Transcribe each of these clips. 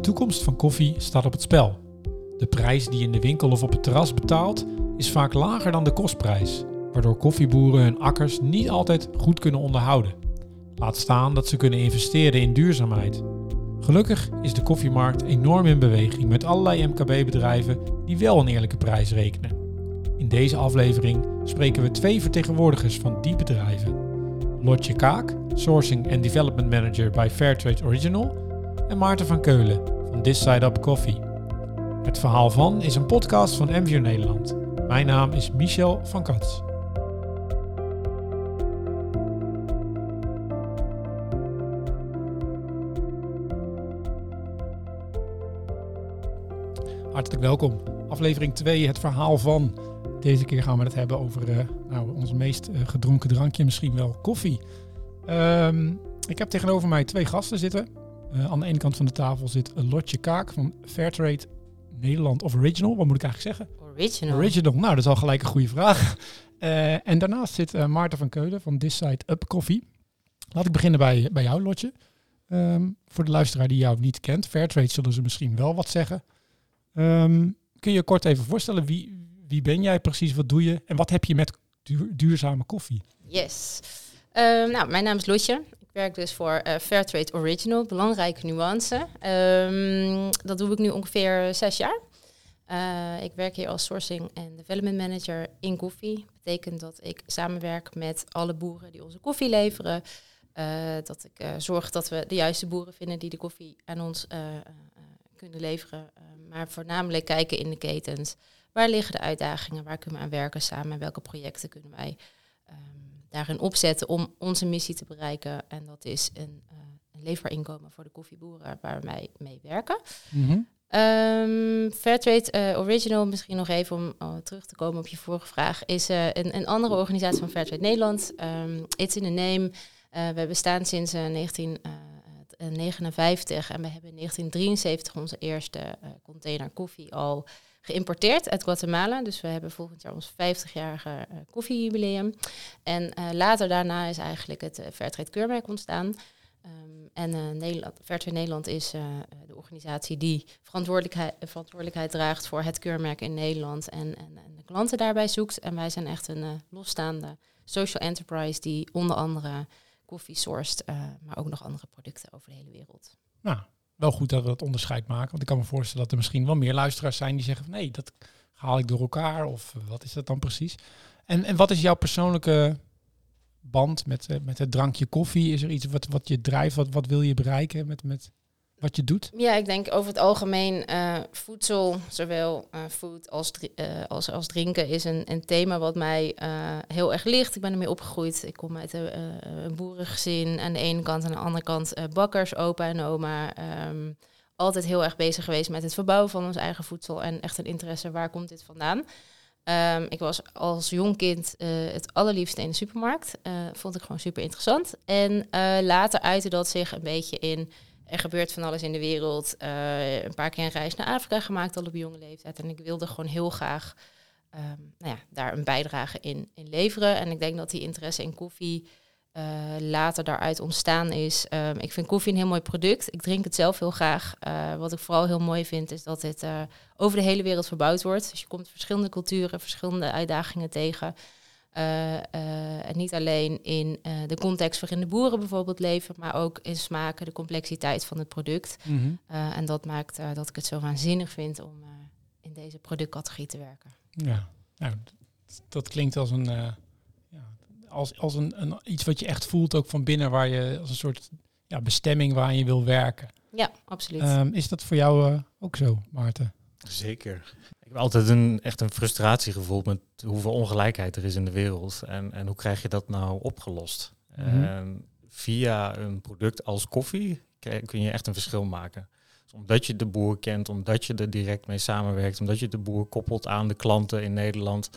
De toekomst van koffie staat op het spel. De prijs die je in de winkel of op het terras betaalt is vaak lager dan de kostprijs, waardoor koffieboeren hun akkers niet altijd goed kunnen onderhouden. Laat staan dat ze kunnen investeren in duurzaamheid. Gelukkig is de koffiemarkt enorm in beweging met allerlei MKB-bedrijven die wel een eerlijke prijs rekenen. In deze aflevering spreken we twee vertegenwoordigers van die bedrijven. Lotje Kaak, Sourcing and Development Manager bij Fairtrade Original, en Maarten van Keulen van This Side Up Coffee. Het verhaal van is een podcast van MVO Nederland. Mijn naam is Michel van Kats. Hartelijk welkom. Aflevering 2, het verhaal van. Deze keer gaan we het hebben over uh, nou, ons meest uh, gedronken drankje, misschien wel koffie. Um, ik heb tegenover mij twee gasten zitten. Uh, aan de ene kant van de tafel zit Lotje Kaak van Fairtrade Nederland of Original. Wat moet ik eigenlijk zeggen? Original. Original. Nou, dat is al gelijk een goede vraag. Uh, en daarnaast zit uh, Maarten van Keulen van This Side Up Coffee. Laat ik beginnen bij, bij jou, Lotje. Um, voor de luisteraar die jou niet kent, Fairtrade zullen ze misschien wel wat zeggen. Um, kun je kort even voorstellen, wie, wie ben jij precies, wat doe je en wat heb je met duur, duurzame koffie? Yes. Uh, nou, mijn naam is Lotje. Werk dus voor uh, Fairtrade Original, belangrijke nuance. Um, dat doe ik nu ongeveer zes jaar. Uh, ik werk hier als sourcing en development manager in koffie. Betekent dat ik samenwerk met alle boeren die onze koffie leveren. Uh, dat ik zorg dat we de juiste boeren vinden die de koffie aan ons kunnen leveren. maar voornamelijk kijken in de ketens. Waar liggen de uitdagingen? Waar kunnen we aan werken samen? Welke projecten kunnen wij um, daarin opzetten om onze missie te bereiken? En dat is een, uh, een leefbaar inkomen voor de koffieboeren waar wij mee werken. Mm -hmm. um, Fairtrade uh, Original, misschien nog even om uh, terug te komen op je vorige vraag, is een, een, andere organisatie van Fairtrade Nederland. Um, It's in the name. we bestaan sinds 1959 en we hebben in 1973 onze eerste container koffie al geïmporteerd uit Guatemala. Dus we hebben volgend jaar ons 50-jarige uh, koffiejubileum. En uh, later daarna is eigenlijk het uh, Fairtrade keurmerk ontstaan. Um, en Nederland, Fairtrade Nederland is de organisatie die verantwoordelijkheid, verantwoordelijkheid draagt voor het keurmerk in Nederland en, en, en de klanten daarbij zoekt. En wij zijn echt een losstaande social enterprise die onder andere koffie sourced, maar ook nog andere producten over de hele wereld. Nou, wel goed dat we dat onderscheid maken. Want ik kan me voorstellen dat er misschien wel meer luisteraars zijn die zeggen van nee, dat haal ik door elkaar. Of wat is dat dan precies? En, en wat is jouw persoonlijke band met, uh, met het drankje koffie? Is er iets wat, wat je drijft? Wat, wat wil je bereiken met, met wat je doet? Ja, ik denk over het algemeen uh, voedsel, zowel uh, food als, uh, als, als drinken, is een, een thema wat mij heel erg ligt. Ik ben ermee opgegroeid. Ik kom uit een boerengezin. Aan de ene kant, aan de andere kant bakkers, opa en oma. Um, altijd heel erg bezig geweest met het verbouwen van ons eigen voedsel en echt een interesse, waar komt dit vandaan? Um, ik was als jong kind het allerliefste in de supermarkt. vond ik gewoon super interessant. En later uitte dat zich een beetje in er gebeurt van alles in de wereld. Uh, een paar keer een reis naar Afrika gemaakt al op jonge leeftijd. En ik wilde gewoon heel graag um, nou ja, daar een bijdrage in, in leveren. En ik denk dat die interesse in koffie uh, later daaruit ontstaan is. Um, ik vind koffie een heel mooi product. Ik drink het zelf heel graag. Uh, wat ik vooral heel mooi vind is dat het over de hele wereld verbouwd wordt. Dus je komt verschillende culturen, verschillende uitdagingen tegen. Uh, uh, en niet alleen in uh, de context waarin de boeren bijvoorbeeld leven, maar ook in smaken, de complexiteit van het product. Mm -hmm. en dat maakt dat ik het zo waanzinnig vind om in deze productcategorie te werken. Ja, nou, dat klinkt als een, ja, als, als een, een, iets wat je echt voelt ook van binnen, waar je als een soort ja, bestemming waar je wil werken. Ja, absoluut. Um, is dat voor jou ook zo, Maarten? Zeker. Ik heb altijd een, echt een frustratie gevoeld met hoeveel ongelijkheid er is in de wereld. En, en hoe krijg je dat nou opgelost? Mm -hmm. en via een product als koffie kun je echt een verschil maken. Dus omdat je de boer kent, omdat je er direct mee samenwerkt, omdat je de boer koppelt aan de klanten in Nederland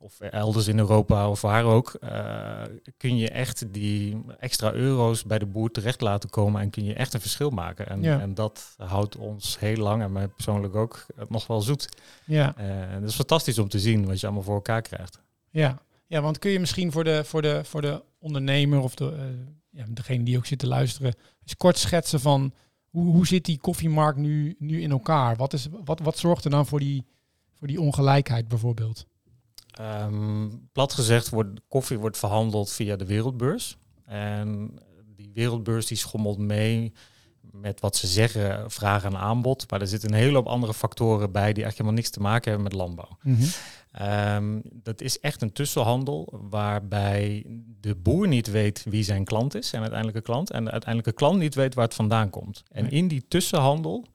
of elders in Europa of waar ook, uh, kun je echt die extra euro's bij de boer terecht laten komen en kun je echt een verschil maken. En, ja. en dat houdt ons heel lang en mij persoonlijk ook nog wel zoet. Ja. Uh, en dat is fantastisch om te zien wat je allemaal voor elkaar krijgt. Ja, ja want kun je misschien voor de, voor de, voor de ondernemer of de, uh, ja, degene die ook zit te luisteren, eens kort schetsen van hoe, hoe zit die koffiemarkt nu, nu in elkaar? Wat, is, wat, wat zorgt er dan voor die, voor die ongelijkheid bijvoorbeeld? Um, plat gezegd, wordt koffie wordt verhandeld via de wereldbeurs. En die wereldbeurs die schommelt mee met wat ze zeggen, vraag en aanbod. Maar er zitten een hele hoop andere factoren bij die eigenlijk helemaal niks te maken hebben met landbouw. Mhm. Ehm, dat is echt een tussenhandel waarbij de boer niet weet wie zijn klant is, zijn uiteindelijke klant, en de uiteindelijke klant niet weet waar het vandaan komt. En in die tussenhandel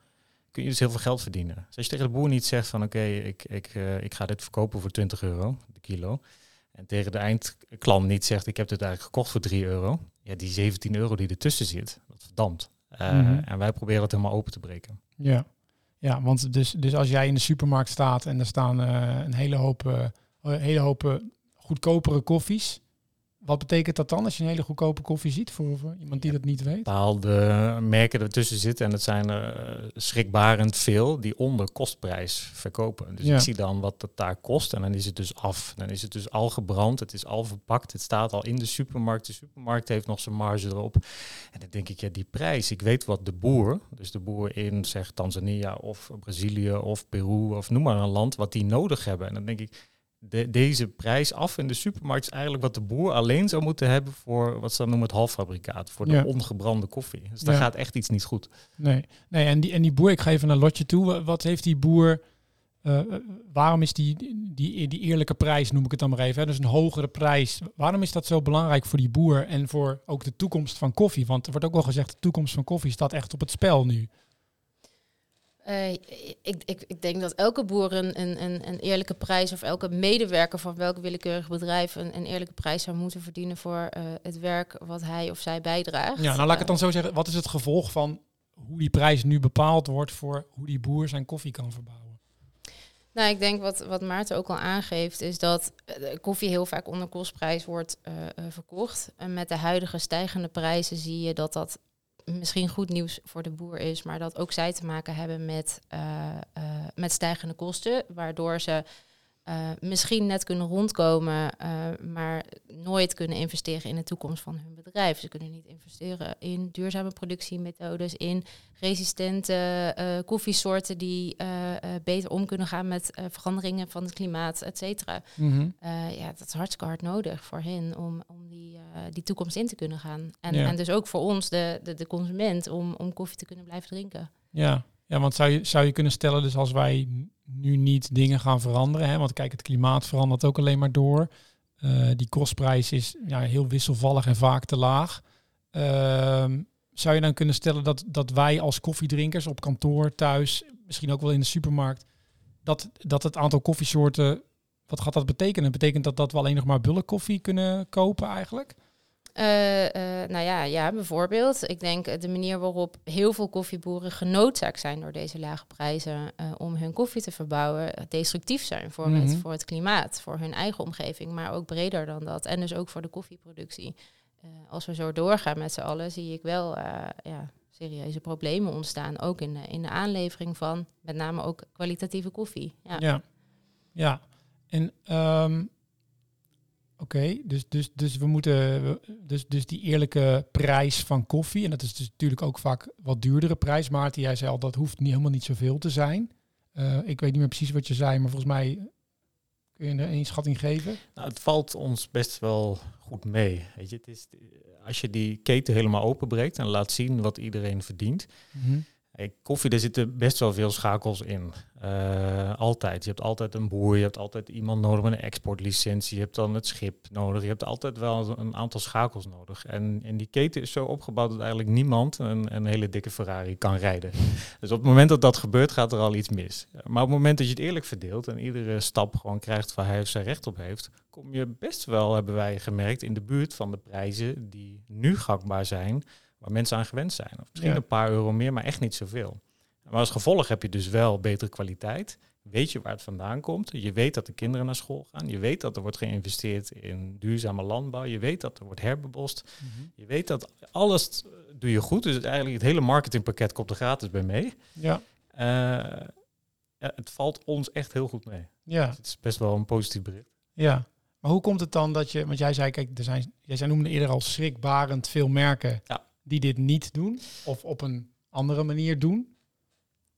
kun je dus heel veel geld verdienen. Dus als je tegen de boer niet zegt van oké, ik, ik, uh, ik ga dit verkopen voor 20 euro de kilo. En tegen de eindklant niet zegt ik heb dit eigenlijk gekocht voor 3 euro. Ja, die 17 euro die ertussen zit, dat verdampt. Uh, mm En wij proberen het helemaal open te breken. Ja, ja want dus, dus als jij in de supermarkt staat en er staan uh, een hele hoop, hele hoop goedkopere koffies. Wat betekent dat dan als je een hele goedkope koffie ziet voor, iemand die dat niet weet? Bepaalde merken ertussen zitten en het zijn er schrikbarend veel die onder kostprijs verkopen. Dus ik zie dan wat het daar kost en dan is het dus af. Dan is het dus al gebrand, het is al verpakt, het staat al in de supermarkt. De supermarkt heeft nog zijn marge erop. En dan denk ik, ja, die prijs, ik weet wat de boer, dus de boer in zeg Tanzania of Brazilië of Peru of noem maar een land, wat die nodig hebben. En dan denk ik, de, deze prijs af in de supermarkt is eigenlijk wat de boer alleen zou moeten hebben voor wat ze dan noemen het halffabrikaat, voor de ongebrande koffie. Dus daar gaat echt iets niet goed. Nee, nee en, die, en die boer, ik ga even een lotje toe. Wat heeft die boer, uh, waarom is die, die, die eerlijke prijs, noem ik het dan maar even, hè? dus een hogere prijs, waarom is dat zo belangrijk voor die boer en voor ook de toekomst van koffie? Want er wordt ook wel gezegd, de toekomst van koffie staat echt op het spel nu. Uh, ik, ik, ik, denk dat elke boer een, een, een, eerlijke prijs of elke medewerker van welk willekeurig bedrijf een, een eerlijke prijs zou moeten verdienen voor uh, het werk wat hij of zij bijdraagt. Ja, nou laat ik het dan zo zeggen. Wat is het gevolg van hoe die prijs nu bepaald wordt voor hoe die boer zijn koffie kan verbouwen? Nou, ik denk wat, wat Maarten ook al aangeeft, is dat koffie heel vaak onder kostprijs wordt uh, verkocht. En met de huidige stijgende prijzen zie je dat dat misschien goed nieuws voor de boer is, maar dat ook zij te maken hebben met, uh, uh, met stijgende kosten, waardoor ze uh, misschien net kunnen rondkomen, maar nooit kunnen investeren in de toekomst van hun bedrijf. Ze kunnen niet investeren in duurzame productiemethodes, in resistente koffiesoorten die beter om kunnen gaan met veranderingen van het klimaat, et cetera. Mhm. ja, dat is hartstikke hard nodig voor hen om, om die eh, die toekomst in te kunnen gaan. En, en dus ook voor ons, de, de, de consument, om, om koffie te kunnen blijven drinken. Ja, ja want zou je, zou je kunnen stellen, dus als wij nu niet dingen gaan veranderen, hè, want kijk, het klimaat verandert ook alleen maar door. Uh, die kostprijs is ja, heel wisselvallig en vaak te laag. Uh, zou je dan kunnen stellen dat, dat wij als koffiedrinkers op kantoor, thuis, misschien ook wel in de supermarkt, dat, dat het aantal koffiesoorten, wat gaat dat betekenen? Betekent dat dat we alleen nog maar bulk koffie kunnen kopen eigenlijk? Uh, uh, nou ja, ja, bijvoorbeeld. Ik denk de manier waarop heel veel koffieboeren genoodzaakt zijn door deze lage prijzen uh, om hun koffie te verbouwen, destructief zijn voor, mm -hmm. het, voor het klimaat, voor hun eigen omgeving, maar ook breder dan dat. En dus ook voor de koffieproductie. als we zo doorgaan met z'n allen, zie ik wel ja, serieuze problemen ontstaan. Ook in de, in de aanlevering van met name ook kwalitatieve koffie. Ja, ja. ja. En um Oké, dus, dus, dus we moeten. Dus, dus die eerlijke prijs van koffie. En dat is dus natuurlijk ook vaak wat duurdere prijs. Maarten, jij zei al dat hoeft niet, helemaal niet zoveel te zijn. Uh, ik weet niet meer precies wat je zei, maar volgens mij kun je er een schatting geven. Nou, het valt ons best wel goed mee. Weet je, het is, als je die keten helemaal openbreekt en laat zien wat iedereen verdient. Mm -hmm. Koffie, daar zitten best wel veel schakels in. Uh, altijd. Je hebt altijd een boer, je hebt altijd iemand nodig met een exportlicentie, je hebt dan het schip nodig, je hebt altijd wel een aantal schakels nodig. En, en die keten is zo opgebouwd dat eigenlijk niemand een, een hele dikke Ferrari kan rijden. dus op het moment dat dat gebeurt, gaat er al iets mis. Maar op het moment dat je het eerlijk verdeelt en iedere stap gewoon krijgt waar hij of zij recht op heeft, kom je best wel, hebben wij gemerkt, in de buurt van de prijzen die nu gangbaar zijn waar mensen aan gewend zijn. Of misschien een paar euro meer, maar echt niet zoveel. Maar als gevolg heb je dus wel betere kwaliteit. Weet je waar het vandaan komt. Je weet dat de kinderen naar school gaan. Je weet dat er wordt geïnvesteerd in duurzame landbouw. Je weet dat er wordt herbebost. Mhm. Je weet dat alles doe je goed. Dus eigenlijk het hele marketingpakket komt er gratis bij mee. Ja. Uh, ja het valt ons echt heel goed mee. Ja. Dus het is best wel een positief bericht. Ja. Maar hoe komt het dan dat je, want jij zei, kijk, er zijn, jij zei noemde eerder al schrikbarend veel merken. Ja die dit niet doen? Of op een andere manier doen.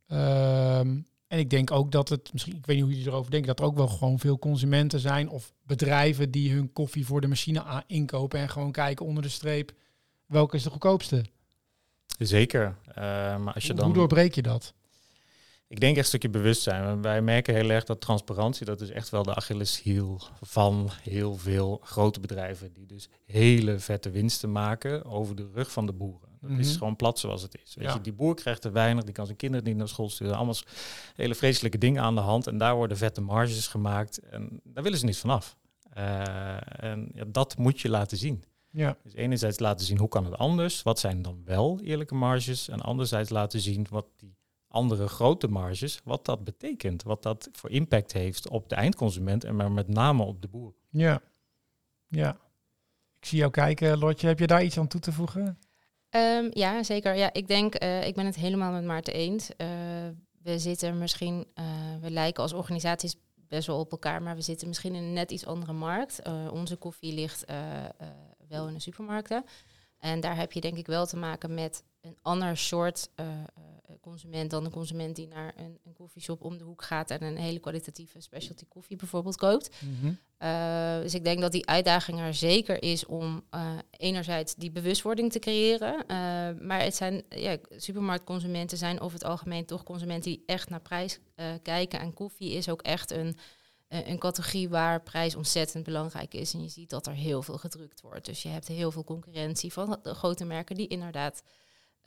Ehm, en ik denk ook dat het, misschien, ik weet niet hoe jullie erover denken, dat er ook wel gewoon veel consumenten zijn of bedrijven die hun koffie voor de machine inkopen en gewoon kijken onder de streep welke is de goedkoopste. Zeker. Maar als je dan... Hoe doorbreek je dat? Ik denk echt een stukje bewustzijn. Wij merken heel erg dat transparantie, dat is echt wel de Achilleshiel van heel veel grote bedrijven. Die dus hele vette winsten maken over de rug van de boeren. Dat Mhm. is gewoon plat zoals het is. Weet Ja. je, die boer krijgt te weinig, die kan zijn kinderen niet naar school sturen. Allemaal hele vreselijke dingen aan de hand. En daar worden vette marges gemaakt. En daar willen ze niet vanaf. Eh en ja, dat moet je laten zien. Ja, Dus enerzijds laten zien hoe kan het anders, wat zijn dan wel eerlijke marges, en anderzijds laten zien wat die andere grote marges, wat dat betekent, wat dat voor impact heeft op de eindconsument en maar met name op de boer. ja, ja. Ik zie jou kijken, Lotje. Heb je daar iets aan toe te voegen? Ehm, ja, zeker. Ja, ik denk, eh, ik ben het helemaal met Maarten eens. Eh, we zitten misschien, eh, we lijken als organisaties best wel op elkaar, maar we zitten misschien in een net iets andere markt. Eh, onze koffie ligt eh, eh, wel in de supermarkten. En daar heb je denk ik wel te maken met een ander soort consument dan de consument die naar een, een koffieshop om de hoek gaat en een hele kwalitatieve specialty koffie bijvoorbeeld koopt. Uh, dus ik denk dat die uitdaging er zeker is om uh, enerzijds die bewustwording te creëren. Uh, maar het zijn, ja, supermarktconsumenten zijn over het algemeen toch consumenten die echt naar prijs kijken. En koffie is ook echt een, een categorie waar prijs ontzettend belangrijk is. En je ziet dat er heel veel gedrukt wordt. Dus je hebt heel veel concurrentie van de grote merken die inderdaad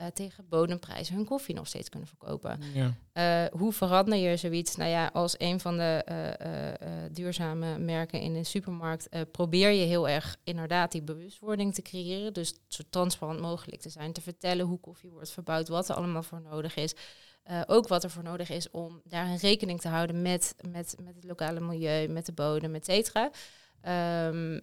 uh, tegen bodemprijzen hun koffie nog steeds kunnen verkopen. Ja. Uh, hoe verander je zoiets? Nou ja, als een van de uh, duurzame merken in de supermarkt probeer je heel erg inderdaad die bewustwording te creëren. Dus zo transparant mogelijk te zijn, te vertellen hoe koffie wordt verbouwd, wat er allemaal voor nodig is. ook wat er voor nodig is om daarin rekening te houden met, met, met het lokale milieu, met de bodem, et cetera. Um, uh,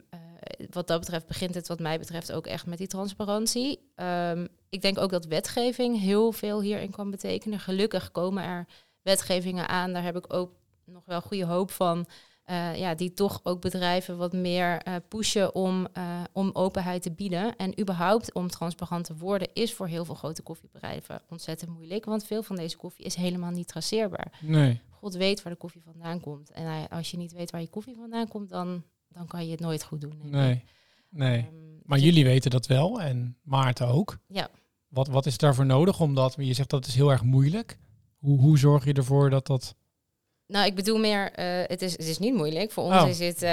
wat dat betreft begint het wat mij betreft ook echt met die transparantie. Um, ik denk ook dat wetgeving heel veel hierin kan betekenen. Gelukkig komen er wetgevingen aan. Daar heb ik ook nog wel goede hoop van. Uh, ja, die toch ook bedrijven wat meer uh, pushen om, om openheid te bieden. En überhaupt om transparant te worden is voor heel veel grote koffiebedrijven ontzettend moeilijk. Want veel van deze koffie is helemaal niet traceerbaar. Nee. God weet waar de koffie vandaan komt. En als je niet weet waar je koffie vandaan komt, dan, dan kan je het nooit goed doen. Nee, nee. Um, maar jullie weten dat wel en Maarten ook. Ja. Wat, wat is daarvoor nodig? Omdat je zegt dat is heel erg moeilijk. Hoe, hoe zorg je ervoor dat dat... Nou, ik bedoel meer, uh, het, is, het is niet moeilijk. Voor ons Oh. is het uh,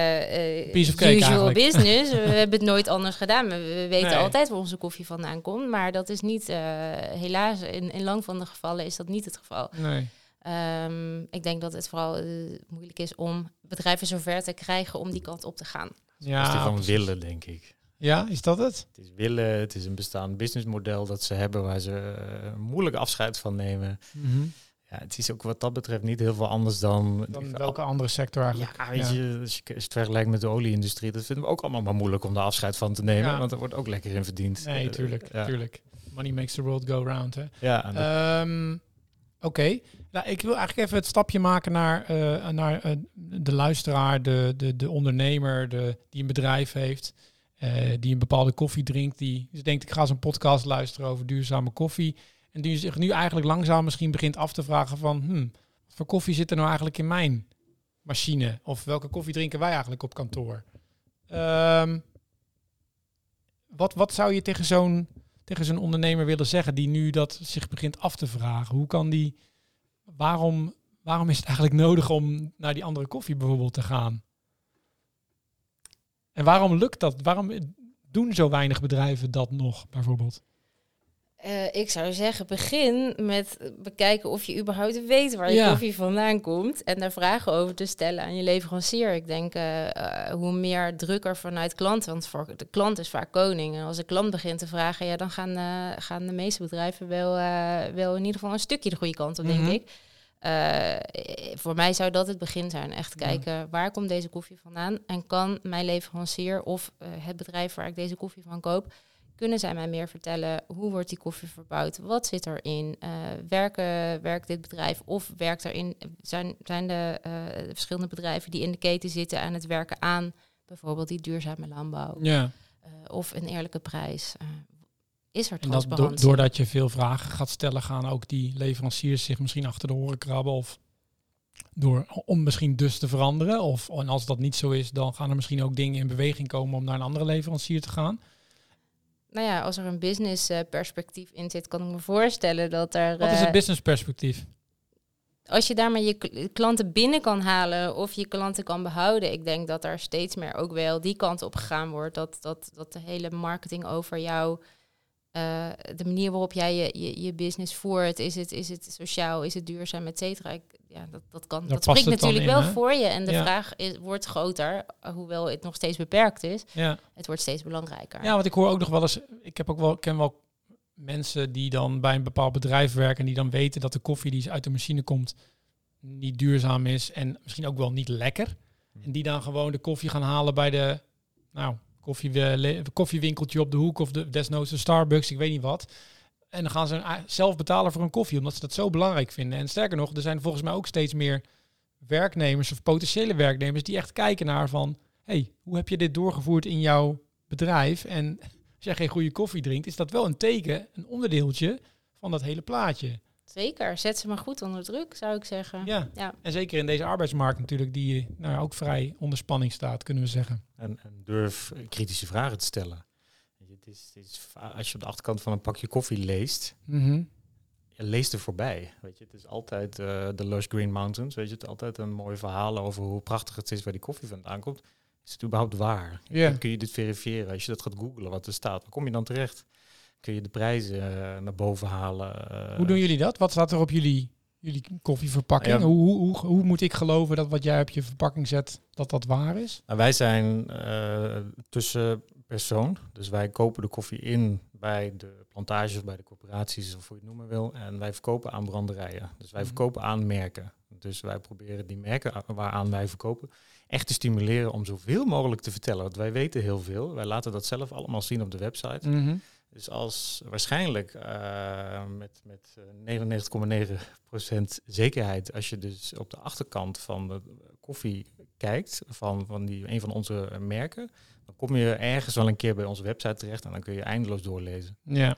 cake usual eigenlijk. business. we hebben het nooit anders gedaan. We, we weten Nee. altijd waar onze koffie vandaan komt. Maar dat is niet, uh, helaas, in, in lang van de gevallen is dat niet het geval. Nee. Um, ik denk dat het vooral uh, moeilijk is om bedrijven zover te krijgen om die kant op te gaan. Ja, dat is van willen, denk ik. Ja, is dat het? Het is willen, het is een bestaand businessmodel dat ze hebben waar ze uh, moeilijk afscheid van nemen. Mhm. Ja, het is ook wat dat betreft niet heel veel anders dan... Dan welke andere sector eigenlijk? Ja, weet je, als je als je het vergelijkt met de olieindustrie, dat vinden we ook allemaal maar moeilijk om daar afscheid van te nemen, Ja. want er wordt ook lekker in verdiend. Nee, Eh, tuurlijk, ja. tuurlijk. Money makes the world go round, hè? Ja, Oké, nou, ik wil eigenlijk even het stapje maken naar, eh, naar eh, de luisteraar, de, de, de ondernemer de, die een bedrijf heeft, eh, die een bepaalde koffie drinkt, die dus denkt ik ga eens een podcast luisteren over duurzame koffie. En die zich nu eigenlijk langzaam misschien begint af te vragen van, hmm, wat voor koffie zit er nou eigenlijk in mijn machine? Of welke koffie drinken wij eigenlijk op kantoor? Ehm, wat, wat zou je tegen zo'n tegen zo'n ondernemer willen zeggen die nu dat zich begint af te vragen? Hoe kan die, waarom, waarom is het eigenlijk nodig om naar die andere koffie bijvoorbeeld te gaan? En waarom lukt dat? Waarom doen zo weinig bedrijven dat nog bijvoorbeeld? Uh, ik zou zeggen, begin met bekijken of je überhaupt weet waar je Ja. koffie vandaan komt. En daar vragen over te stellen aan je leverancier. Ik denk, uh, uh, hoe meer druk er vanuit klant, want voor de klant is vaak koning. En als de klant begint te vragen, ja, dan gaan, uh, gaan de meeste bedrijven wel, wel in ieder geval een stukje de goede kant op, Mhm. denk ik. Uh, voor mij zou dat het begin zijn. Echt Ja. kijken, waar komt deze koffie vandaan? En kan mijn leverancier of uh, het bedrijf waar ik deze koffie van koop... kunnen zij mij meer vertellen hoe wordt die koffie verbouwd? Wat zit erin? Uh, werken, werkt dit bedrijf of werkt erin... zijn, zijn de, uh, de verschillende bedrijven die in de keten zitten aan het werken aan... bijvoorbeeld die duurzame landbouw Ja. uh, of een eerlijke prijs... Is er En dat do- transparantie. doordat je veel vragen gaat stellen, gaan ook die leveranciers zich misschien achter de horen krabben. Of door, om misschien dus te veranderen. Of en als dat niet zo is, dan gaan er misschien ook dingen in beweging komen om naar een andere leverancier te gaan. Nou ja, als er een business eh, perspectief in zit, kan ik me voorstellen dat er... Wat is eh, het business perspectief? als je daarmee je kl- klanten binnen kan halen of je klanten kan behouden, ik denk dat er steeds meer ook wel die kant op gegaan wordt. Dat, dat, dat de hele marketing over jou, eh, de manier waarop jij je, je, je business voert, is het, is het sociaal, is het duurzaam, et cetera. Ik- Ja, dat, dat, kan, Daar dat spreekt natuurlijk in, wel hè? voor je. En de Ja. vraag is, wordt groter, eh, hoewel het nog steeds beperkt is. Ja. Het wordt steeds belangrijker. ja, want ik hoor ook nog wel eens, ik heb ook wel, ken wel mensen die dan bij een bepaald bedrijf werken en die dan weten dat de koffie die uit de machine komt niet duurzaam is en misschien ook wel niet lekker. En die dan gewoon de koffie gaan halen bij de nou, koffie, le- koffiewinkeltje op de hoek of de, desnoods een Starbucks, ik weet niet wat. En dan gaan ze zelf betalen voor een koffie, omdat ze dat zo belangrijk vinden. En sterker nog, er zijn volgens mij ook steeds meer werknemers of potentiële werknemers die echt kijken naar van, hey, hoe heb je dit doorgevoerd in jouw bedrijf? En als jij geen goede koffie drinkt, is dat wel een teken, een onderdeeltje van dat hele plaatje. Zeker, zet ze maar goed onder druk, zou ik zeggen. Ja, Ja. en zeker in deze arbeidsmarkt natuurlijk, die nou, ook vrij onder spanning staat, kunnen we zeggen. En, en durf kritische vragen te stellen. Het is, het is, als je op de achterkant van een pakje koffie leest, Mhm. je leest er voorbij. Weet je, het is altijd eh, de Lush Green Mountains. Weet je, het is altijd een mooi verhaal over hoe prachtig het is waar die koffie vandaan komt. Is het überhaupt waar? Kun je dit verifiëren? Als je dat gaat googlen, wat er staat, waar kom je dan terecht? Kun je de prijzen eh, naar boven halen? eh, Hoe doen jullie dat? Wat staat er op jullie, jullie koffieverpakking? Ja. Hoe, hoe, hoe, hoe moet ik geloven dat wat jij op je verpakking zet, dat dat waar is? Nou, wij zijn eh, tussen persoon. Dus wij kopen de koffie in bij de plantages, bij de corporaties, of hoe je het noemen wil. En wij verkopen aan branderijen. Dus wij Mhm. verkopen aan merken. Dus wij proberen die merken waaraan wij verkopen echt te stimuleren om zoveel mogelijk te vertellen. Want wij weten heel veel. Wij laten dat zelf allemaal zien op de website. Mhm. Dus als waarschijnlijk eh, met, met eh, 99,9% zekerheid, als je dus op de achterkant van de koffie kijkt, van, van die, een van onze merken, dan kom je ergens wel een keer bij onze website terecht en dan kun je eindeloos doorlezen. Ja.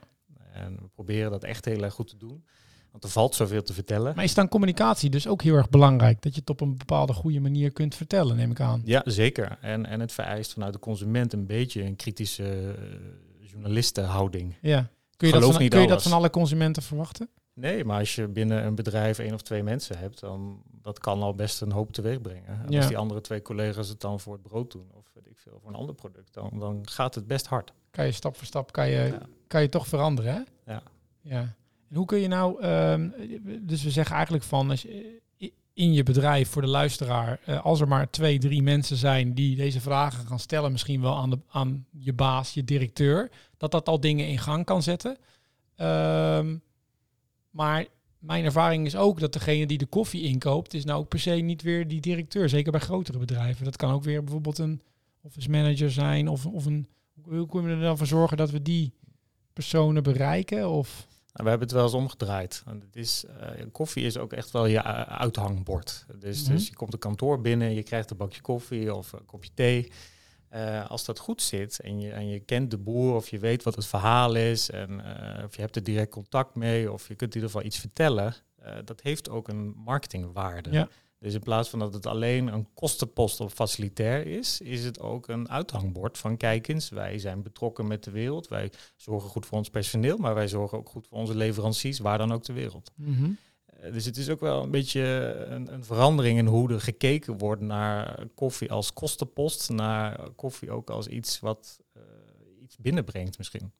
En we proberen dat echt heel erg goed te doen, want er valt zoveel te vertellen. Maar is dan communicatie dus ook heel erg belangrijk? Dat je het op een bepaalde goede manier kunt vertellen, neem ik aan. Ja, zeker. En, en het vereist vanuit de consument een beetje een kritische eh, journalistenhouding. Ja. Kun je, dat van, niet kun je dat van alle consumenten verwachten? Nee, maar als je binnen een bedrijf één of twee mensen hebt, dan dat kan al best een hoop teweeg brengen. En Ja. Als die andere twee collega's het dan voor het brood doen, of weet ik veel, voor een ander product, dan, dan gaat het best hard. Kan je stap voor stap kan je, Ja. kan je toch veranderen, hè? Ja. ja. En hoe kun je nou, ehm, dus we zeggen eigenlijk van, als je, in je bedrijf voor de luisteraar, eh, als er maar twee, drie mensen zijn die deze vragen gaan stellen, misschien wel aan, de, aan je baas, je directeur, dat dat al dingen in gang kan zetten. Ehm, maar mijn ervaring is ook dat degene die de koffie inkoopt, is nou ook per se niet weer die directeur. Zeker bij grotere bedrijven. Dat kan ook weer bijvoorbeeld een office manager zijn. Of, of een. Hoe kunnen we er dan voor zorgen dat we die personen bereiken? Of we hebben het wel eens omgedraaid. Het is, eh, koffie is ook echt wel je uithangbord. Dus, Mhm. dus je komt een kantoor binnen, je krijgt een bakje koffie of een kopje thee. Eh, als dat goed zit en je, en je kent de boer of je weet wat het verhaal is en eh, of je hebt er direct contact mee of je kunt in ieder geval iets vertellen, dat heeft ook een marketingwaarde. Ja. Dus in plaats van dat het alleen een kostenpost op facilitair is, is het ook een uithangbord van kijk eens, wij zijn betrokken met de wereld, wij zorgen goed voor ons personeel, maar wij zorgen ook goed voor onze leveranciers, waar dan ook ter wereld. Eh, Dus het is ook wel een beetje een, een verandering in hoe er gekeken wordt naar koffie als kostenpost, naar koffie ook als iets wat eh, iets binnenbrengt misschien.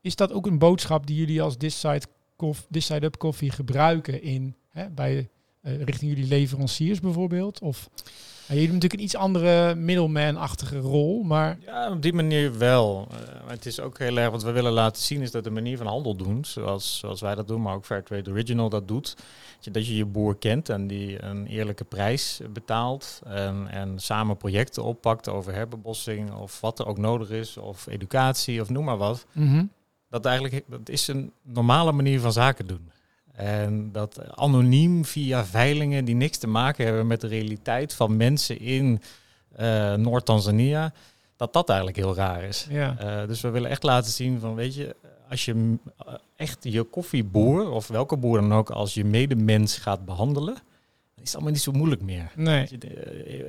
is dat ook een boodschap die jullie als This Side, Coff- This Side Up Coffee gebruiken in hè, bij richting jullie leveranciers bijvoorbeeld? Of jullie hebben natuurlijk een iets andere middleman-achtige rol, maar Ja, op die manier wel. Eh, het is ook heel erg wat we willen laten zien is dat de manier van handel doen, zoals, zoals wij dat doen, maar ook Fairtrade Original dat doet, dat je- je boer kent en die een eerlijke prijs betaalt en, en samen projecten oppakt over herbebossing of wat er ook nodig is, of educatie of noem maar wat. dat eigenlijk dat is een normale manier van zaken doen. En dat anoniem via veilingen die niks te maken hebben met de realiteit van mensen in eh, Noord-Tanzania, dat dat eigenlijk heel raar is. ja. Eh, dus we willen echt laten zien van, weet je, als je eh, echt je koffieboer, of welke boer dan ook, als je medemens gaat behandelen, is het allemaal niet zo moeilijk meer. Nee.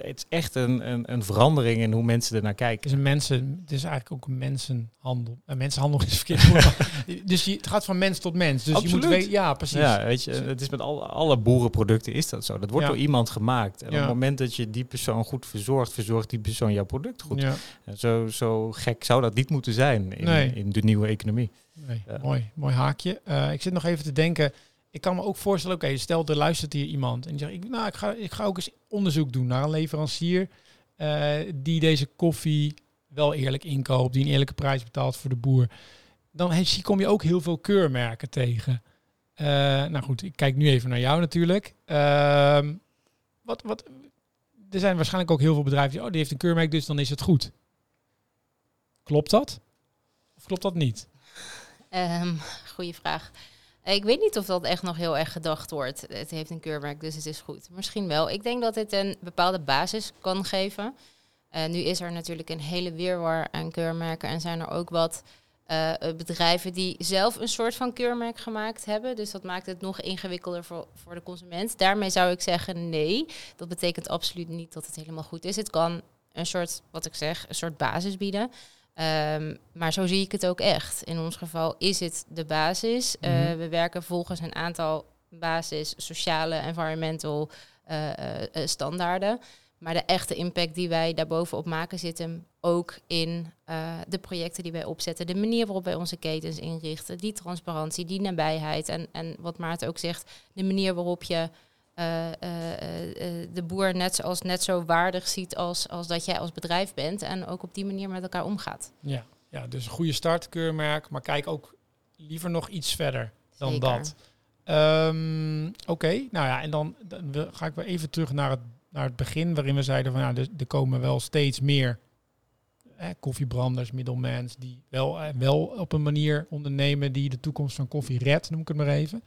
Het is echt een, een, een verandering in hoe mensen ernaar Het kijken. is een mensen, het is eigenlijk ook een mensenhandel. Een mensenhandel is verkeerd. dus je, het gaat van mens tot mens. Dus je moet weten, ja, precies. Ja, weet je, het is met alle, alle boerenproducten is dat zo. Dat wordt Ja. door iemand gemaakt. En Ja. op het moment dat je die persoon goed verzorgt, verzorgt die persoon jouw product goed. Ja, En zo, zo gek zou dat niet moeten zijn in, Nee. in de nieuwe economie. nee, Ja. mooi, mooi haakje. Eh, ik zit nog even te denken. Ik kan me ook voorstellen, oké, stel er luistert hier iemand en die zegt, ik, nou, ik ga, ik ga ook eens onderzoek doen naar een leverancier eh, die deze koffie wel eerlijk inkoopt, die een eerlijke prijs betaalt voor de boer. Dan heeft, kom je ook heel veel keurmerken tegen. Eh, nou goed, ik kijk nu even naar jou natuurlijk. Ehm, wat, wat, er zijn waarschijnlijk ook heel veel bedrijven die, oh, die heeft een keurmerk, dus dan is het goed. Klopt dat? Of klopt dat niet? Ehm goeie vraag. Ik weet niet of dat echt nog heel erg gedacht wordt. Het heeft een keurmerk, dus het is goed. Misschien wel. Ik denk dat het een bepaalde basis kan geven. Eh, nu is er natuurlijk een hele weerwar aan keurmerken. En zijn er ook wat eh, bedrijven die zelf een soort van keurmerk gemaakt hebben. Dus dat maakt het nog ingewikkelder voor, voor de consument. Daarmee zou ik zeggen nee. Dat betekent absoluut niet dat het helemaal goed is. Het kan een soort, wat ik zeg, een soort basis bieden. Ehm, maar zo zie ik het ook echt. In ons geval is het de basis. Eh, Mhm. we werken volgens een aantal basis, sociale, environmental eh, eh, standaarden. Maar de echte impact die wij daarbovenop maken zit hem ook in de projecten die wij opzetten. De manier waarop wij onze ketens inrichten. Die transparantie, die nabijheid. En, en wat Maarten ook zegt, de manier waarop je de boer net, zoals, net zo waardig ziet als, als dat jij als bedrijf bent. En ook op die manier met elkaar omgaat. Ja, ja dus een goede start, keurmerk, maar kijk ook liever nog iets verder dan Zeker. dat. Ehm, Oké, nou ja, en dan, ga ik weer even terug naar het, naar het begin, waarin we zeiden van ja, er, er komen wel steeds meer eh, koffiebranders, middelmans, die wel, eh, wel op een manier ondernemen die de toekomst van koffie redt, noem ik het maar even.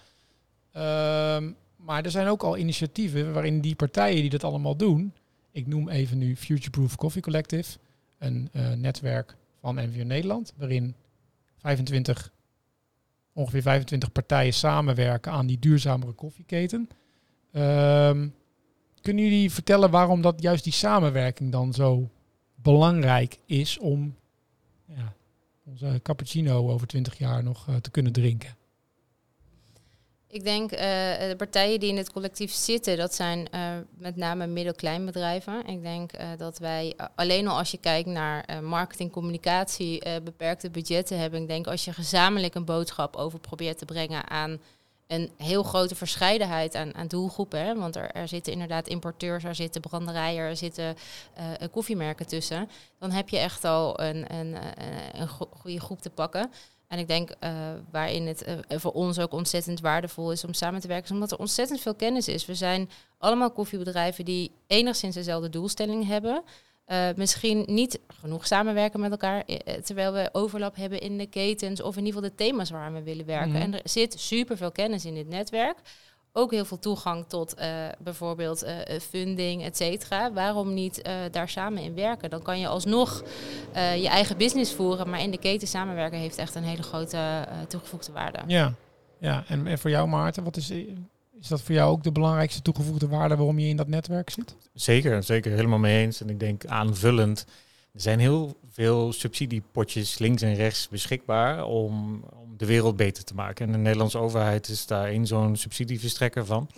Ehm, maar er zijn ook al initiatieven waarin die partijen die dat allemaal doen, ik noem even nu Futureproof Coffee Collective, een eh, netwerk van NVO Nederland, waarin 25, ongeveer 25 partijen samenwerken aan die duurzamere koffieketen. Ehm, kunnen jullie vertellen waarom dat juist die samenwerking dan zo belangrijk is om ja, onze cappuccino over 20 jaar nog eh, te kunnen drinken? Ik denk eh, de partijen die in het collectief zitten, dat zijn eh, met name middel-klein bedrijven. Ik denk eh, dat wij alleen al als je kijkt naar marketing, communicatie, beperkte budgetten hebben. Ik denk als je gezamenlijk een boodschap over probeert te brengen aan een heel grote verscheidenheid aan, aan doelgroepen. Hè? Want er, er zitten inderdaad importeurs, er zitten branderijen, er zitten koffiemerken tussen. Dan heb je echt al een, een, een go- goede groep te pakken. En ik denk eh, waarin het eh, voor ons ook ontzettend waardevol is om samen te werken, is omdat er ontzettend veel kennis is. We zijn allemaal koffiebedrijven die enigszins dezelfde doelstelling hebben. Eh, misschien niet genoeg samenwerken met elkaar, eh, eh, terwijl we overlap hebben in de ketens of in ieder geval de thema's waar we willen werken. Mhm. En er zit superveel kennis in dit netwerk. Ook heel veel toegang tot eh, bijvoorbeeld eh, eh, funding, et cetera. Waarom niet eh, daar samen in werken? Dan kan je alsnog eh, je eigen business voeren, maar in de keten samenwerken heeft echt een hele grote eh, toegevoegde waarde. Ja, ja. En, en voor jou Maarten, wat is, is dat voor jou ook de belangrijkste toegevoegde waarde waarom je in dat netwerk zit? Zeker, zeker helemaal mee eens. En ik denk aanvullend, er zijn heel veel subsidiepotjes links en rechts beschikbaar om, om de wereld beter te maken. En de Nederlandse overheid is daar één zo'n subsidieverstrekker van.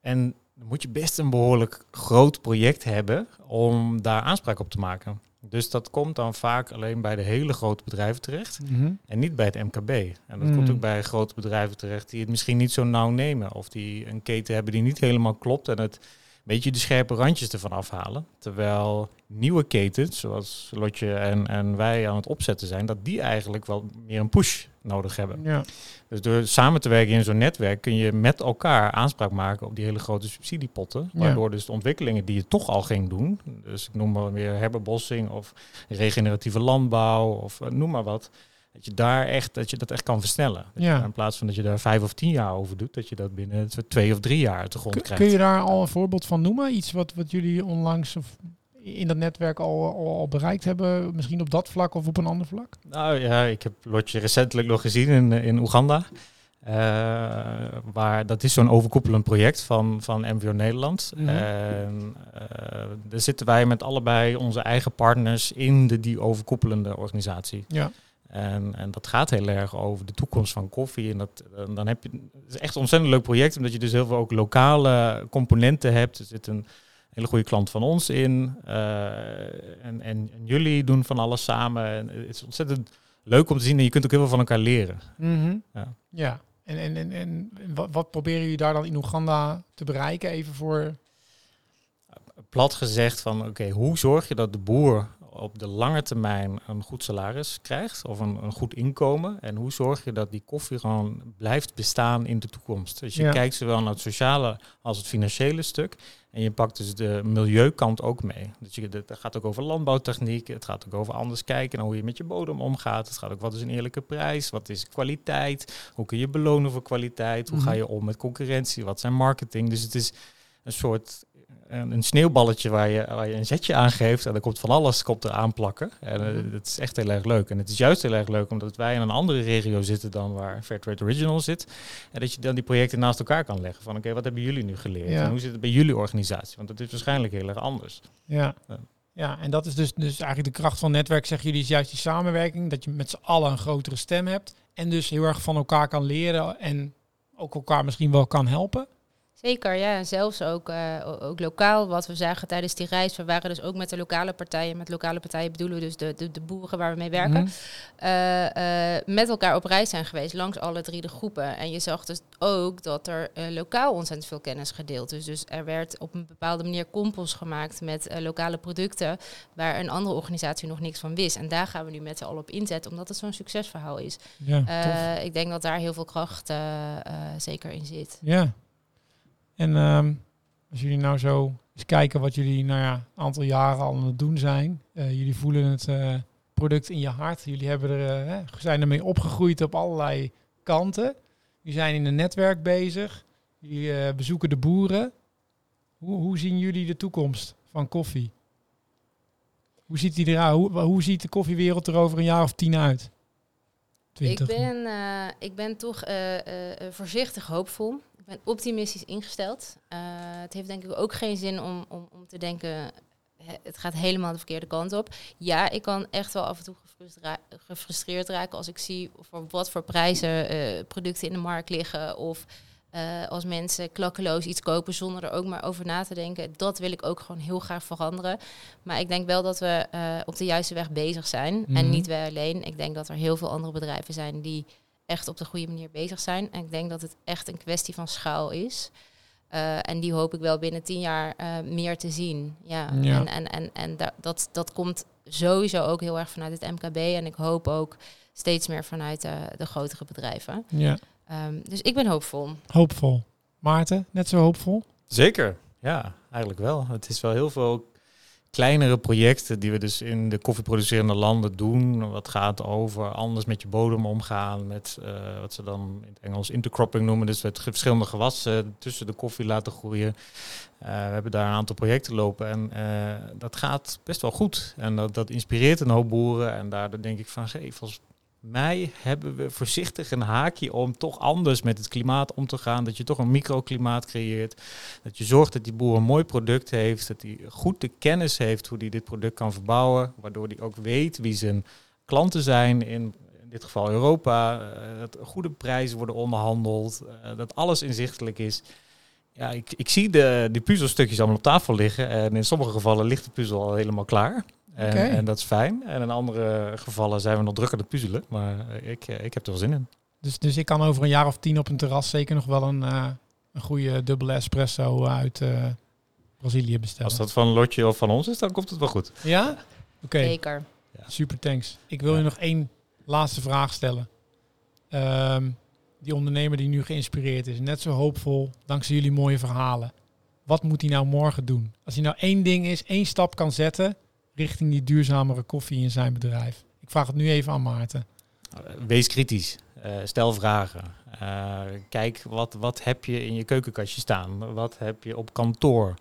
En dan moet je best een behoorlijk groot project hebben om daar aanspraak op te maken. Dus dat komt dan vaak alleen bij de hele grote bedrijven terecht en niet bij het MKB. En dat Mm. komt ook bij grote bedrijven terecht die het misschien niet zo nauw nemen. Of die een keten hebben die niet helemaal klopt en het beetje de scherpe randjes ervan afhalen. Terwijl nieuwe ketens, zoals Lotje en, en wij aan het opzetten zijn, dat die eigenlijk wel meer een push nodig hebben. Ja, Dus door samen te werken in zo'n netwerk kun je met elkaar aanspraak maken op die hele grote subsidiepotten. Ja. Waardoor dus de ontwikkelingen die je toch al ging doen, dus ik noem maar weer herbebossing of regeneratieve landbouw of eh, noem maar wat. Dat je daar echt, dat je dat echt kan versnellen. Ja. in plaats van dat je daar vijf of tien jaar over doet, dat je dat binnen tw- twee of drie jaar de grond krijgt. kun je daar al een voorbeeld van noemen? Iets wat, wat jullie onlangs of in dat netwerk al, al, al bereikt hebben? Misschien op dat vlak of op een ander vlak? Nou ja, ik heb Lotje recentelijk nog gezien in, in Oeganda. Uh, waar, dat is zo'n overkoepelend project van, van MVO Nederland. En uh, daar zitten wij met allebei onze eigen partners in de, die overkoepelende organisatie. Ja. En, en dat gaat heel erg over de toekomst van koffie. En dat, dan heb je, het is echt een ontzettend leuk project, omdat je dus heel veel ook lokale componenten hebt. Er zit een hele goede klant van ons in. Uh, en, en, en, jullie doen van alles samen. En het is ontzettend leuk om te zien en je kunt ook heel veel van elkaar leren. Mm -hmm. Ja. ja. En, en, en, en wat, wat, proberen jullie daar dan in Oeganda te bereiken? Even voor. Plat gezegd van oké, okay, hoe zorg je dat de boer op de lange termijn een goed salaris krijgt of een, een, goed inkomen? En hoe zorg je dat die koffie gewoon blijft bestaan in de toekomst? Dus je Ja. kijkt zowel naar het sociale als het financiële stuk. En je pakt dus de milieukant ook mee. Dus je, het gaat ook over landbouwtechniek. Het gaat ook over anders kijken naar hoe je met je bodem omgaat. Het gaat ook wat is een eerlijke prijs? Wat is kwaliteit? Hoe kun je belonen voor kwaliteit? Hoe ga Mhm. je om met concurrentie? Wat zijn marketing? Dus het is een soort een, een sneeuwballetje waar je, waar je een zetje aan geeft. En dan komt van alles komt er aanplakken. En eh, Mhm. dat is echt heel erg leuk. En het is juist heel erg leuk omdat wij in een andere regio zitten dan waar Fairtrade Original zit. En dat je dan die projecten naast elkaar kan leggen. Van oké, wat hebben jullie nu geleerd? Ja. En hoe zit het bij jullie organisatie? Want dat is waarschijnlijk heel erg anders. Ja. Ja. Ja, en dat is dus, dus eigenlijk de kracht van netwerk, zeggen jullie, is juist die samenwerking. Dat je met z'n allen een grotere stem hebt. En dus heel erg van elkaar kan leren en ook elkaar misschien wel kan helpen. Zeker, ja. En zelfs ook, eh, ook lokaal, wat we zagen tijdens die reis. We waren dus ook met de lokale partijen. Met lokale partijen bedoelen we dus de, de, de boeren waar we mee werken. Eh, met elkaar op reis zijn geweest langs alle drie de groepen. En je zag dus ook dat er lokaal ontzettend veel kennis gedeeld is. Dus er werd op een bepaalde manier compost gemaakt met lokale producten waar een andere organisatie nog niks van wist. En daar gaan we nu met z'n allen op inzetten, omdat het zo'n succesverhaal is. Ja, ik denk dat daar heel veel kracht zeker in zit. Ja. En ehm, als jullie nou zo eens kijken wat jullie nou ja, een aantal jaren al aan het doen zijn. Eh, jullie voelen het eh, product in je hart. Jullie hebben er, eh, zijn ermee opgegroeid op allerlei kanten. Jullie zijn in een netwerk bezig. Jullie bezoeken de boeren. Hoe, hoe zien jullie de toekomst van koffie? Hoe ziet, die? Hoe, hoe ziet de koffiewereld er over een jaar of tien uit? Ik 20. ben, ik ben toch voorzichtig hoopvol. Ik ben optimistisch ingesteld. Eh, het heeft denk ik ook geen zin om, om, om te denken, het gaat helemaal de verkeerde kant op. Ja, ik kan echt wel af en toe gefrustra- gefrustreerd raken als ik zie voor wat voor prijzen eh, producten in de markt liggen. Of eh, als mensen klakkeloos iets kopen zonder er ook maar over na te denken. Dat wil ik ook gewoon heel graag veranderen. Maar ik denk wel dat we op de juiste weg bezig zijn. Mhm. En niet wij alleen. Ik denk dat er heel veel andere bedrijven zijn die echt op de goede manier bezig zijn. En ik denk dat het echt een kwestie van schaal is. Eh, en die hoop ik wel binnen tien jaar eh, meer te zien. Ja. Ja. En, en, en, en da- dat, dat komt sowieso ook heel erg vanuit het MKB. En ik hoop ook steeds meer vanuit eh, de grotere bedrijven. Ja, Ehm, dus ik ben hoopvol. hoopvol. Maarten, net zo hoopvol? Zeker, ja, eigenlijk wel. Het is wel heel veel kleinere projecten die we dus in de koffieproducerende landen doen. Wat gaat over anders met je bodem omgaan, met eh, wat ze dan in het Engels intercropping noemen. Dus met verschillende gewassen tussen de koffie laten groeien. Eh, we hebben daar een aantal projecten lopen en eh, dat gaat best wel goed. En dat, dat inspireert een hoop boeren. En daardoor denk ik van, hey, volgens mij hebben we voorzichtig een haakje om toch anders met het klimaat om te gaan. Dat je toch een microklimaat creëert. Dat je zorgt dat die boer een mooi product heeft. Dat hij goed de kennis heeft hoe hij dit product kan verbouwen. Waardoor hij ook weet wie zijn klanten zijn. In, in dit geval Europa. eh, dat goede prijzen worden onderhandeld. eh, dat alles inzichtelijk is. Ja, ik, ik zie de, die puzzelstukjes allemaal op tafel liggen. En in sommige gevallen ligt de puzzel al helemaal klaar. En, Oké. en dat is fijn. En in andere gevallen zijn we nog druk aan het puzzelen. Maar eh, ik, eh, ik heb er wel zin in. Dus, dus ik kan over een jaar of tien op een terras zeker nog wel een, eh, een goede dubbele espresso uit eh, Brazilië bestellen. Als dat van Lotje of van ons is, dan komt het wel goed. Ja? Oké, Zeker. super thanks. Ik wil Ja. je nog één laatste vraag stellen. Ehm, die ondernemer die nu geïnspireerd is, net zo hoopvol, dankzij jullie mooie verhalen. Wat moet hij nou morgen doen? Als hij nou één ding is, één stap kan zetten richting die duurzamere koffie in zijn bedrijf. Ik vraag het nu even aan Maarten. Wees kritisch. Eh, stel vragen. Uh, kijk, wat, wat heb je in je keukenkastje staan? Wat heb je op kantoor?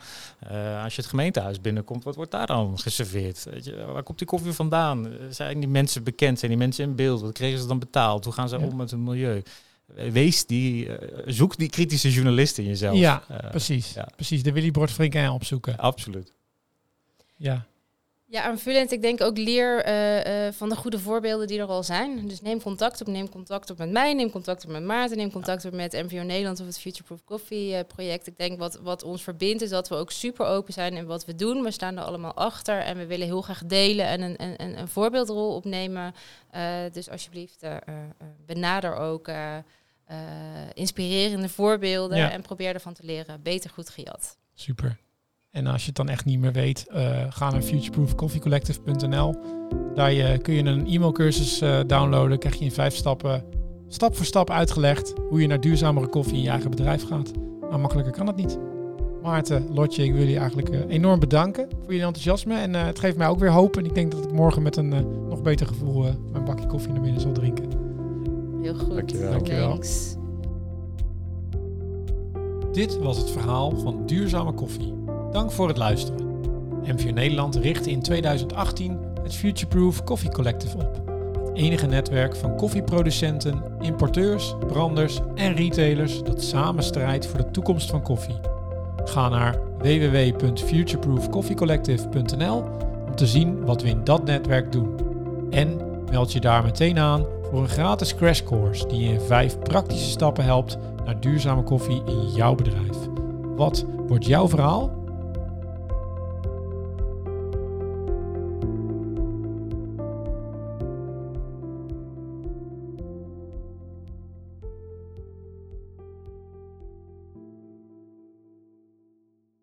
Uh, als je het gemeentehuis binnenkomt, wat wordt daar dan geserveerd? Weet je, waar komt die koffie vandaan? Zijn die mensen bekend? Zijn die mensen in beeld? Wat kregen ze dan betaald? Hoe gaan ze ja. om met hun milieu? Wees die, zoek die kritische journalist in jezelf. Ja, precies. Ja. Precies, de Willy Bord opzoeken. Absoluut. Ja. Ja, aanvullend. Ik denk ook leer uh, uh, van de goede voorbeelden die er al zijn. Dus neem contact op. Neem contact op met mij. Neem contact op met Maarten. Neem contact op met MVO Nederland of het Futureproof Coffee uh, project. Ik denk wat, wat ons verbindt is dat we ook super open zijn in wat we doen. We staan er allemaal achter en we willen heel graag delen en een, een, een voorbeeldrol opnemen. dus alsjeblieft, benader ook inspirerende voorbeelden ja. en probeer ervan te leren. Beter goed gejat. Super. En als je het dan echt niet meer weet, uh, ga naar futureproofcoffeecollective.nl. Daar je, kun je een e-mailcursus uh, downloaden. Krijg je in vijf stappen, stap voor stap uitgelegd hoe je naar duurzamere koffie in je eigen bedrijf gaat. Maar makkelijker kan het niet. Maarten, Lotje, ik wil jullie eigenlijk uh, enorm bedanken voor jullie enthousiasme. En het geeft mij ook weer hoop. En ik denk dat ik morgen met een nog beter gevoel mijn bakje koffie naar binnen zal drinken. Heel goed. Dankjewel. Dankjewel. Thanks. Dit was het verhaal van duurzame koffie. Dank voor het luisteren. MVO Nederland richtte in 2018 het Futureproof Coffee Collective op. Het enige netwerk van koffieproducenten, importeurs, branders en retailers dat samen strijdt voor de toekomst van koffie. Ga naar www.futureproofcoffeecollective.nl om te zien wat we in dat netwerk doen. En meld je daar meteen aan voor een gratis crashcourse die je in vijf praktische stappen helpt naar duurzame koffie in jouw bedrijf. Wat wordt jouw verhaal?